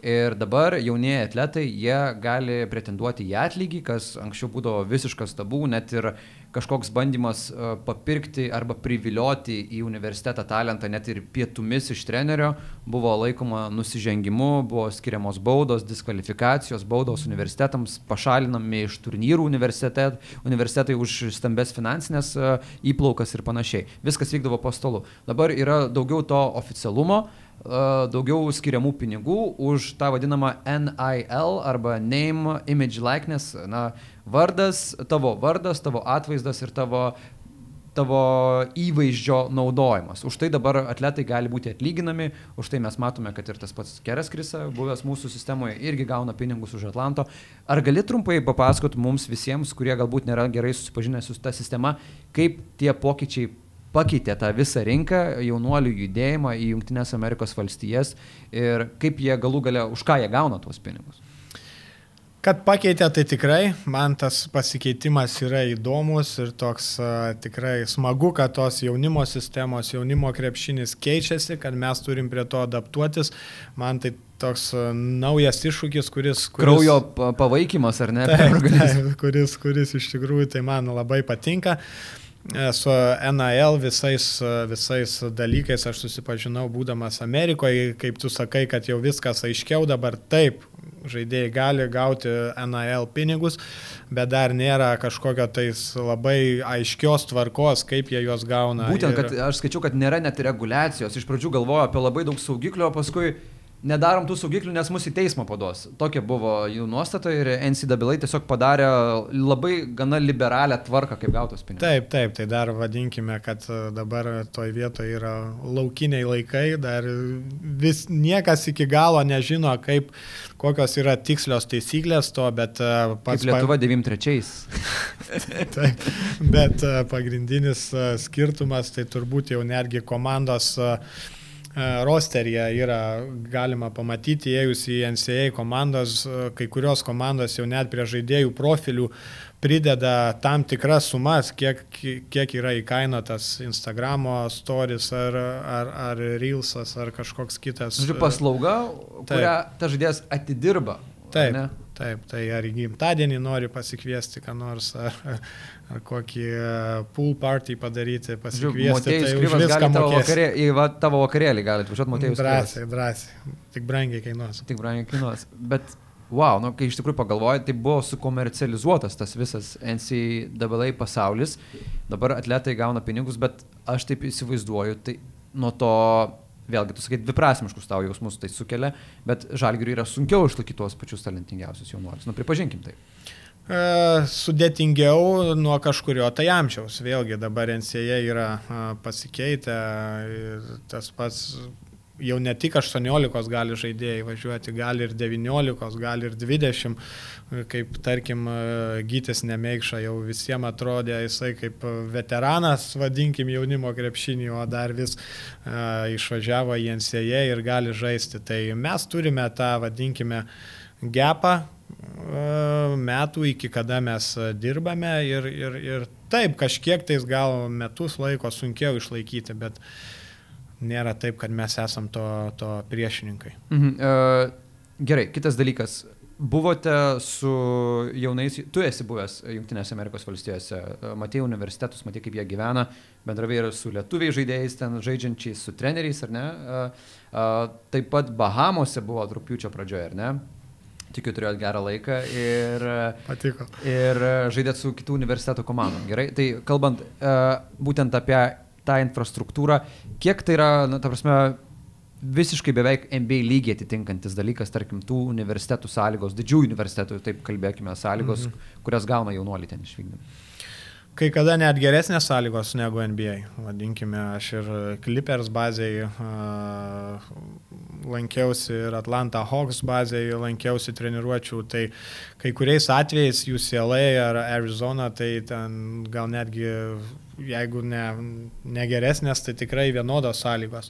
Ir dabar jaunieji atletai, jie gali pretenduoti į atlygį, kas anksčiau būdavo visiškas tabų, net ir kažkoks bandymas e, papirkti arba privilioti į universitetą talentą, net ir pietumis iš trenerio, buvo laikoma nusižengimu, buvo skiriamos baudos, diskvalifikacijos, baudos universitetams, pašalinami iš turnyrų universitet, universitetai už stambes finansinės e, įplaukas ir panašiai. Viskas vykdavo po stolu. Dabar yra daugiau to oficialumo daugiau skiriamų pinigų už tą vadinamą NIL arba Name, Image, Likeness, na, vardas, tavo vardas, tavo atvaizdas ir tavo, tavo įvaizdžio naudojimas. Už tai dabar atletai gali būti atlyginami, už tai mes matome, kad ir tas pats Keras Krisa, buvęs mūsų sistemoje, irgi gauna pinigus už Atlanto. Ar gali trumpai papasakoti mums visiems, kurie galbūt nėra gerai susipažinę su ta sistema, kaip tie pokyčiai pakeitė tą visą rinką, jaunuolių judėjimą į Junktinės Amerikos valstijas ir kaip jie galų gale, už ką jie gauna tuos pinigus. Kad pakeitė, tai tikrai, man tas pasikeitimas yra įdomus ir toks uh, tikrai smagu, kad tos jaunimo sistemos, jaunimo krepšinis keičiasi, kad mes turim prie to adaptuotis. Man tai toks uh, naujas iššūkis, kuris... kuris Kraujo pavaikimas, ar ne? Taip, taip, kuris, kuris iš tikrųjų tai man labai patinka. Uh, su NAL visais, visais dalykais aš susipažinau būdamas Amerikoje, kaip tu sakai, kad jau viskas aiškiau dabar taip, žaidėjai gali gauti NAL pinigus, bet dar nėra kažkokio tais labai aiškios tvarkos, kaip jie juos gauna. Būtent, ir... kad aš skaičiu, kad nėra net reguliacijos. Iš pradžių galvoju apie labai daug saugiklių, o paskui nedarom tų saugiklių, nes mus į teismą paduos. Tokia buvo jų nuostata ir NCAA tiesiog padarė labai gana liberalią tvarką, kaip gautos pinigus. Taip, taip, tai dar vadinkime, kad e, dabar toj vietoje yra laukiniai laikai, dar vis niekas iki galo nežino, kaip, kokios yra tikslios taisyklės to, bet e, pats... Kaip Lietuva 93-ais. <laughs> taip, bet e, pagrindinis skirtumas tai turbūt jau netgi komandos uh, rosteryje yra galima pamatyti, įėjus į NCAA komandos, e, kai kurios komandos jau net prie žaidėjų profilių prideda tam tikras sumas, kiek, kiek yra įkainotas Instagramo stories ar, ar, ar Reelsas ar kažkoks kitas. Žodžiu, paslauga, taip. kurią ta žaidėjas atidirba. Taip, taip, tai ar į gimtadienį nori pasikviesti, ką nors, ar, ar kokį e, pool party padaryti, pasikviesti. Tai už viską tavo, vakarė, į va, tavo vakarėlį galite važiuoti Matėjus. Drąsiai, drąsiai. Tik brangiai kainuos. Tik brangiai kainuos. Bet, wow, nu, kai iš tikrųjų pagalvoji, tai buvo sukomercializuotas tas visas NCAA pasaulis. Dabar atletai gauna pinigus, bet aš taip įsivaizduoju, tai nuo to vėlgi, tu sakai, dviprasmiškus tavo jausmus tai sukelia, bet žalgiriui yra sunkiau išlaikyti tuos pačius talentingiausius jaunuolius. Nu, pripažinkim tai. E, sudėtingiau nuo kažkurio tai amžiaus. Vėlgi dabar NCA yra pasikeitę, tas pats jau ne tik 18 gali žaidėjai važiuoti, gali ir 19, gali ir 20, kaip tarkim Gytis Nemeikša jau visiems atrodė jisai kaip veteranas, vadinkim jaunimo krepšinį, o dar vis uh, išvažiavo į NCA ir gali žaisti. Tai mes turime tą, vadinkime, gepą metų, iki kada mes dirbame ir, ir, ir taip, kažkiek tais gal metus laiko sunkiau išlaikyti, bet nėra taip, kad mes esam to, to priešininkai. Mhm. Uh, gerai, kitas dalykas. Buvote su jaunais, tu esi buvęs Junktinėse Amerikos valstijose, e, matėjai universitetus, matėjai kaip jie gyvena, bendravai ir su lietuviai žaidėjais, ten žaidžiančiais, su treneriais, ar ne? Taip pat Bahamose buvo rūpiučio pradžioje, ar ne? Tikiu, turėjot gerą laiką ir, Patiko. ir žaidėt su kitų universitetų komandom. Gerai, tai kalbant uh, būtent apie tą infrastruktūrą, kiek tai yra, na, ta prasme, visiškai beveik MBA lygiai atitinkantis dalykas, tarkim, tų universitetų sąlygos, didžiųjų universitetų, taip kalbėkime, sąlygos, mhm. kurias gauna jaunuoliai ten išvykdami. Kai kada net geresnės sąlygos negu NBA. Vadinkime, aš ir Clippers bazėje uh, lankiausi ir Atlanta Hawks bazėje lankiausi treniruočių, tai kai kuriais atvejais UCLA ar Arizona, tai ten gal netgi jeigu ne, ne geresnės, tai tikrai vienodos sąlygos.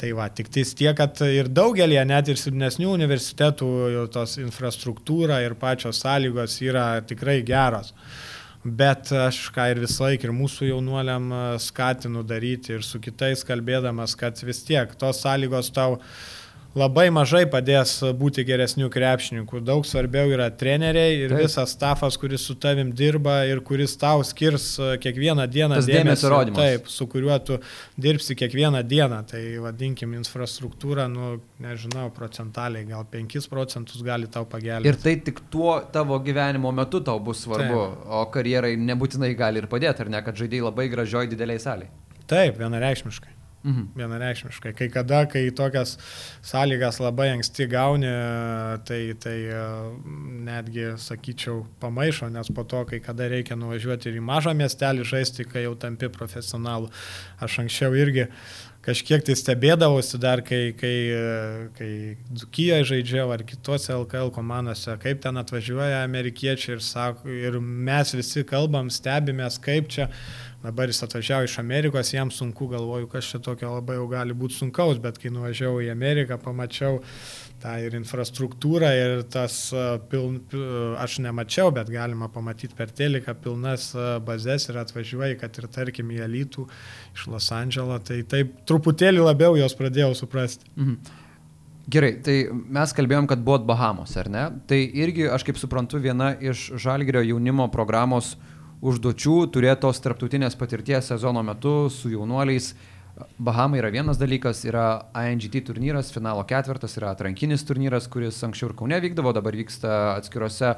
Tai va, tik tais tiek, kad ir daugelį, net ir silpnesnių universitetų, tos infrastruktūra ir pačios sąlygos yra tikrai geros. Bet aš ką ir visą laiką ir mūsų jaunuoliam skatinu daryti ir su kitais kalbėdamas, kad vis tiek tos sąlygos tau labai mažai padės būti geresnių krepšininkų. Daug svarbiau yra treneriai ir Taip. visas stafas, kuris su tavim dirba ir kuris tau skirs e, kiekvieną dieną Tas dėmesio rodymas. Taip, su kuriuo tu dirbsi kiekvieną dieną. Tai vadinkim infrastruktūrą, nu, nežinau, procentaliai, gal 5 procentus gali tau pagelbėti. Ir tai tik tuo tavo gyvenimo metu tau bus svarbu, Taip. o karjerai nebūtinai gali ir padėti, ar ne, kad žaidėjai labai gražioj dideliai saliai. Taip, vienareikšmiškai. Mhm. Vienareikšmiškai. Kai kada, kai tokias sąlygas labai anksti gauni, tai, tai e, netgi, sakyčiau, pamaišo, nes po to, kai kada reikia nuvažiuoti ir į mažą miestelį žaisti, kai jau tampi profesionalu. Aš anksčiau irgi kažkiek tai stebėdavausi dar, kai, kai, kai Dzukijoje žaidžiau ar kitose LKL komandose, kaip ten atvažiuoja amerikiečiai ir, sako, ir mes visi kalbam, stebimės, kaip čia Dabar jis atvažiavo iš Amerikos, jam sunku, galvoju, kas čia tokio labai jau gali būti sunkaus, bet kai nuvažiavau į Ameriką, pamačiau tą ir infrastruktūrą, ir tas, piln, aš nemačiau, bet galima pamatyti per teliką pilnas bazės ir atvažiuoji, kad ir tarkim į Elitų iš Los Andželo, tai taip truputėlį labiau jos pradėjau suprasti. Mhm. Gerai, tai mes kalbėjom, kad buvot Bahamos, ar ne? Tai irgi, aš kaip suprantu, viena iš Žalgirio jaunimo programos uh, užduočių turėti tos tarptautinės patirties sezono metu su jaunuoliais. Bahamai yra vienas dalykas, yra INGT turnyras, finalo ketvirtas, yra atrankinis turnyras, kuris anksčiau ir Kaune vykdavo, dabar vyksta atskiruose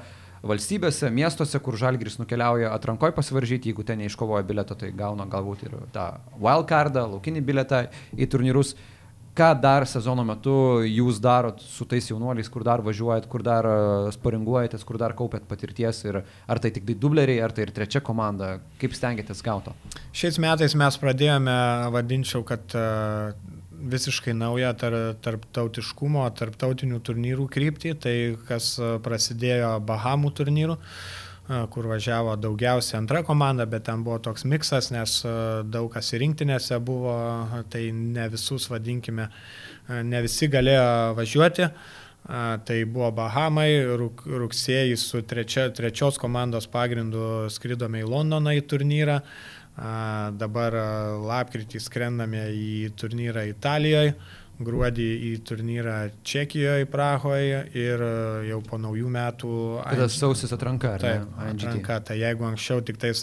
valstybėse, miestuose, kur Žalgris nukeliauja atrankoje pasivaržyti, jeigu ten neiškovoja biletą, tai gauna galbūt ir tą wildcardą, laukinį biletą į turnyrus. Uh, ką dar sezono metu jūs darot su tais jaunuoliais, kur dar važiuojat, kur dar e, sparinguojatės, kur dar kaupėt patirties ir ar tai tik tai dubleriai, ar tai ir trečia komanda, kaip stengiatės gauto? Šiais metais mes pradėjome, vadinčiau, kad e, visiškai naują tar, tarptautiškumo, tarptautinių turnyrų kryptį, tai kas e, prasidėjo Bahamų turnyrų. Kur važiavo daugiausia antra komanda, bet ten buvo toks miksas, nes daug kas ir rinktinėse buvo, tai ne visus, vadinkime, ne visi galėjo važiuoti. Tai buvo Bahamai, rugsėjai su trečia, trečios komandos pagrindu skridome į Londoną į turnyrą, dabar lapkritį skrendame į turnyrą Italijoje gruodį į turnyrą Čekijoje, Prahoje ir e, jau po naujų metų... Tas sausis atranka, ar taip, ne? Atranka, tai jeigu anksčiau tik tais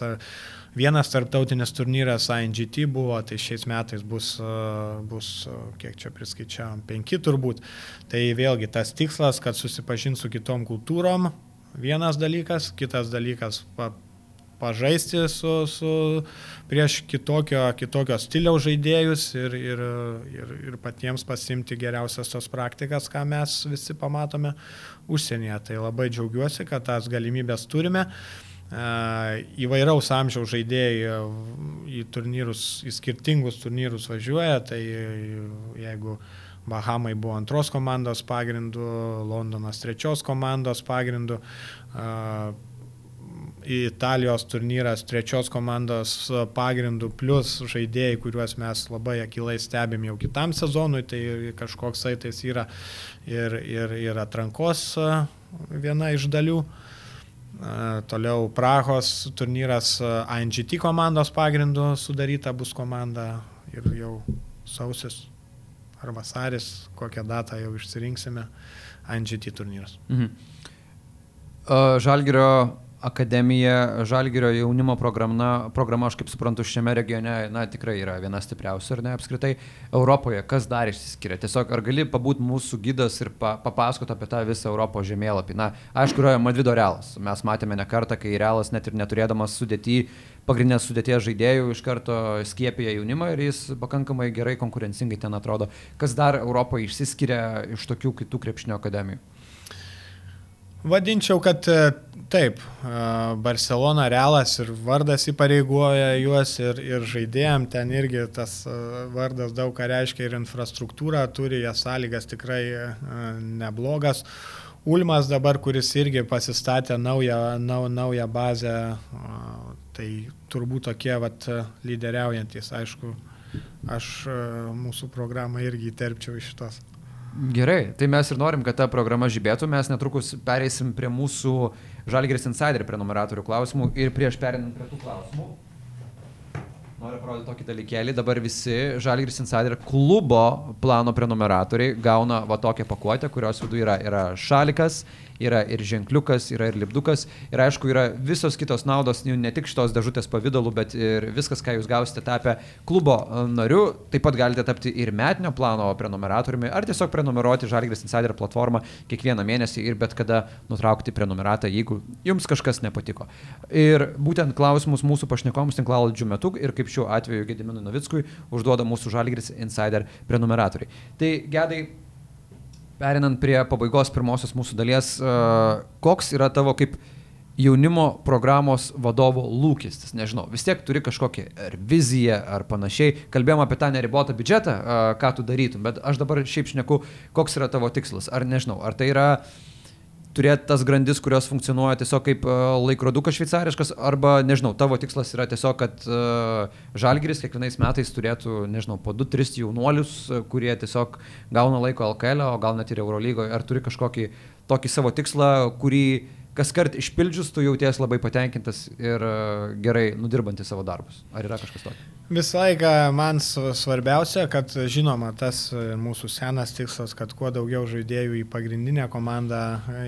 vienas tarptautinis turnyras INGT buvo, tai šiais metais bus, e, bus e, kiek čia priskaičiavam, penki turbūt. Tai vėlgi tas tikslas, kad susipažint su kitom kultūrom, vienas dalykas, kitas dalykas pažaisti su, su prieš kitokio, kitokio stiliaus žaidėjus ir, ir, ir, ir patiems pasimti geriausias tos praktikas, ką mes visi pamatome užsienyje. Tai labai džiaugiuosi, kad tas galimybės turime. Įvairaus amžiaus žaidėjai į, turnyrus, į skirtingus turnyrus važiuoja, tai jeigu Bahamai buvo antros komandos pagrindu, Londonas trečios komandos pagrindu, Italijos turnyras trečios komandos pagrindų, plus žaidėjai, kuriuos mes labai akilai stebim jau kitam sezonui, tai kažkoks saitais yra ir, ir, ir atrankos viena iš dalių. Toliau Prahos turnyras ANGT komandos pagrindu sudaryta bus komanda ir jau sausis ar vasaris, kokią datą jau išsirinksime, ANGT turnyras. Mhm. Žalgirio akademija, Žalgirio jaunimo programa, programa, aš kaip suprantu, šiame regione, na, tikrai yra viena stipriausia, ar ne, apskritai Europoje, kas dar išsiskiria. Tiesiog, ar gali pabūti mūsų gydas ir pa, papasakoti apie tą visą Europos žemėlapį. Na, aišku, yra Madrido realas. Mes matėme ne kartą, kai realas net ir neturėdamas sudėti, pagrindinės sudėties žaidėjų iš karto skiepija jaunimą ir jis pakankamai gerai konkurencingai ten atrodo. Kas dar Europoje išsiskiria iš tokių kitų krepšinio akademijų? Vadinčiau, kad e, Taip, Barcelona, Realas ir vardas įpareigoja juos ir, ir žaidėjim ten irgi tas vardas daug ką reiškia ir infrastruktūra turi, jas sąlygas tikrai neblogas. Ulmas dabar, kuris irgi pasistatė naują, nau, naują bazę, tai turbūt tokie vat, lyderiaujantis, aišku, aš mūsų programą irgi įterpčiau iš šitos. Gerai, tai mes ir norim, kad ta programa žibėtų, mes netrukus pereisim prie mūsų Žalgeris Insider prenumeratorių klausimų ir prieš perinant prie tų klausimų. Noriu parodyti tokį dalykėlį, dabar visi Žalgiris Insider klubo plano prenumeratoriai gauna va tokią pakuotę, kurios viduje yra, yra šalikas, yra ir ženkliukas, yra ir lipdukas. Ir aišku, yra visos kitos naudos, ne tik šitos dėžutės pavydalu, bet ir viskas, ką jūs gausite tapę klubo e, nariu. Taip pat galite tapti ir metinio plano prenumeratoriumi, ar tiesiog prenumeruoti Žalgris Insider platformą kiekvieną mėnesį ir bet kada nutraukti prenumeratą, jeigu jums kažkas nepatiko. Ir būtent klausimus mūsų pašnekoms tinklalaidžių metu ir kaip šiuo atveju Gediminui Novickui užduoda mūsų Žalgris Insider prenumeratoriai. Tai gedai, Perinant prie pabaigos pirmosios mūsų dalies, koks yra tavo kaip jaunimo programos vadovo lūkestis, nežinau, vis tiek turi kažkokią ar viziją ar panašiai, kalbėjom apie tą neribotą biudžetą, ką tu darytum, bet aš dabar šiaip šneku, koks yra tavo tikslas, ar nežinau, ar tai yra uh, turėti tas grandis, kurios funkcionuoja tiesiog kaip e, laikrodukas šveicariškas, arba, nežinau, tavo tikslas yra tiesiog, kad uh, Žalgiris kiekvienais metais turėtų, nežinau, po 2-3 jaunuolius, e, kurie tiesiog gauna laiko LKL, o gal net ir Eurolygoje, ar turi kažkokį tokį savo tikslą, kurį kas kart išpildžius tu jauties labai patenkintas ir gerai nudirbantis savo darbus. Ar yra kažkas tokio? Visą laiką man svarbiausia, kad žinoma, tas mūsų senas tikslas, kad kuo daugiau žaidėjų į pagrindinę komandą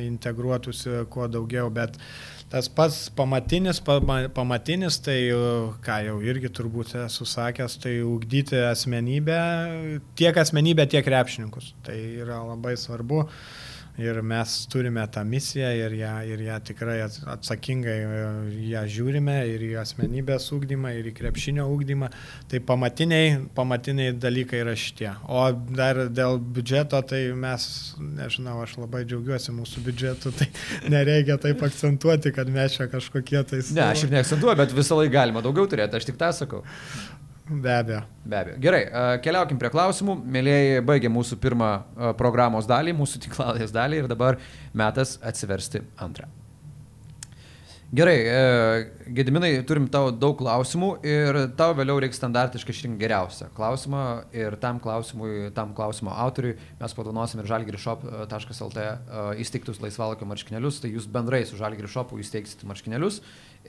integruotųsi, kuo daugiau, bet tas pats pamatinis, pamatinis, tai ką jau irgi turbūt esu sakęs, tai ugdyti asmenybę, tiek asmenybę, tiek krepšininkus. Tai yra labai svarbu ir mes turime tą misiją ir ją, ir ją tikrai atsakingai e, ją žiūrime ir į asmenybės ūkdymą, ir į krepšinio ūkdymą. Tai pamatiniai, pamatiniai dalykai yra šitie. O dar dėl biudžeto, tai mes, nežinau, aš labai džiaugiuosi mūsų biudžetu, tai <laughs> nereikia taip akcentuoti, kad mes čia kažkokie tai... Ne, aš ir neakcentuoju, bet visą laiką galima daugiau turėti, aš tik tą sakau. Be abejo. Be abejo. Gerai, keliaukim prie klausimų. Mėlyjeji, baigė mūsų pirmą programos dalį, mūsų tiklalės dalį ir dabar metas atsiversti antrą. Gerai, Gediminai, turim tau daug klausimų ir tau vėliau reikia standartiškai išrinkti geriausią klausimą ir tam klausimui, tam klausimo autoriui mes padovanosim ir žalgrishop.lt įsteigtus laisvalokio marškinėlius, tai jūs bendrai su žalgrishopu įsteigsit marškinėlius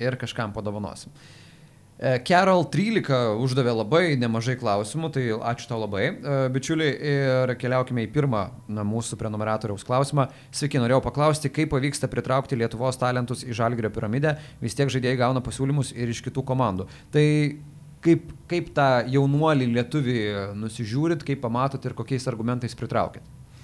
ir kažkam padovanosim. Uh, Carol 13 uždavė labai nemažai klausimų, tai ačiū tau labai, e, bičiuliai, ir keliaukime į pirmą na, mūsų prenumeratoriaus klausimą. Sveiki, norėjau paklausti, kaip pavyksta pritraukti Lietuvos talentus į Žalgirio piramidę, vis tiek žaidėjai gauna pasiūlymus ir iš kitų komandų. Tai kaip, kaip tą jaunuolį lietuvį nusižiūrit, kaip pamatot ir kokiais argumentais pritraukit?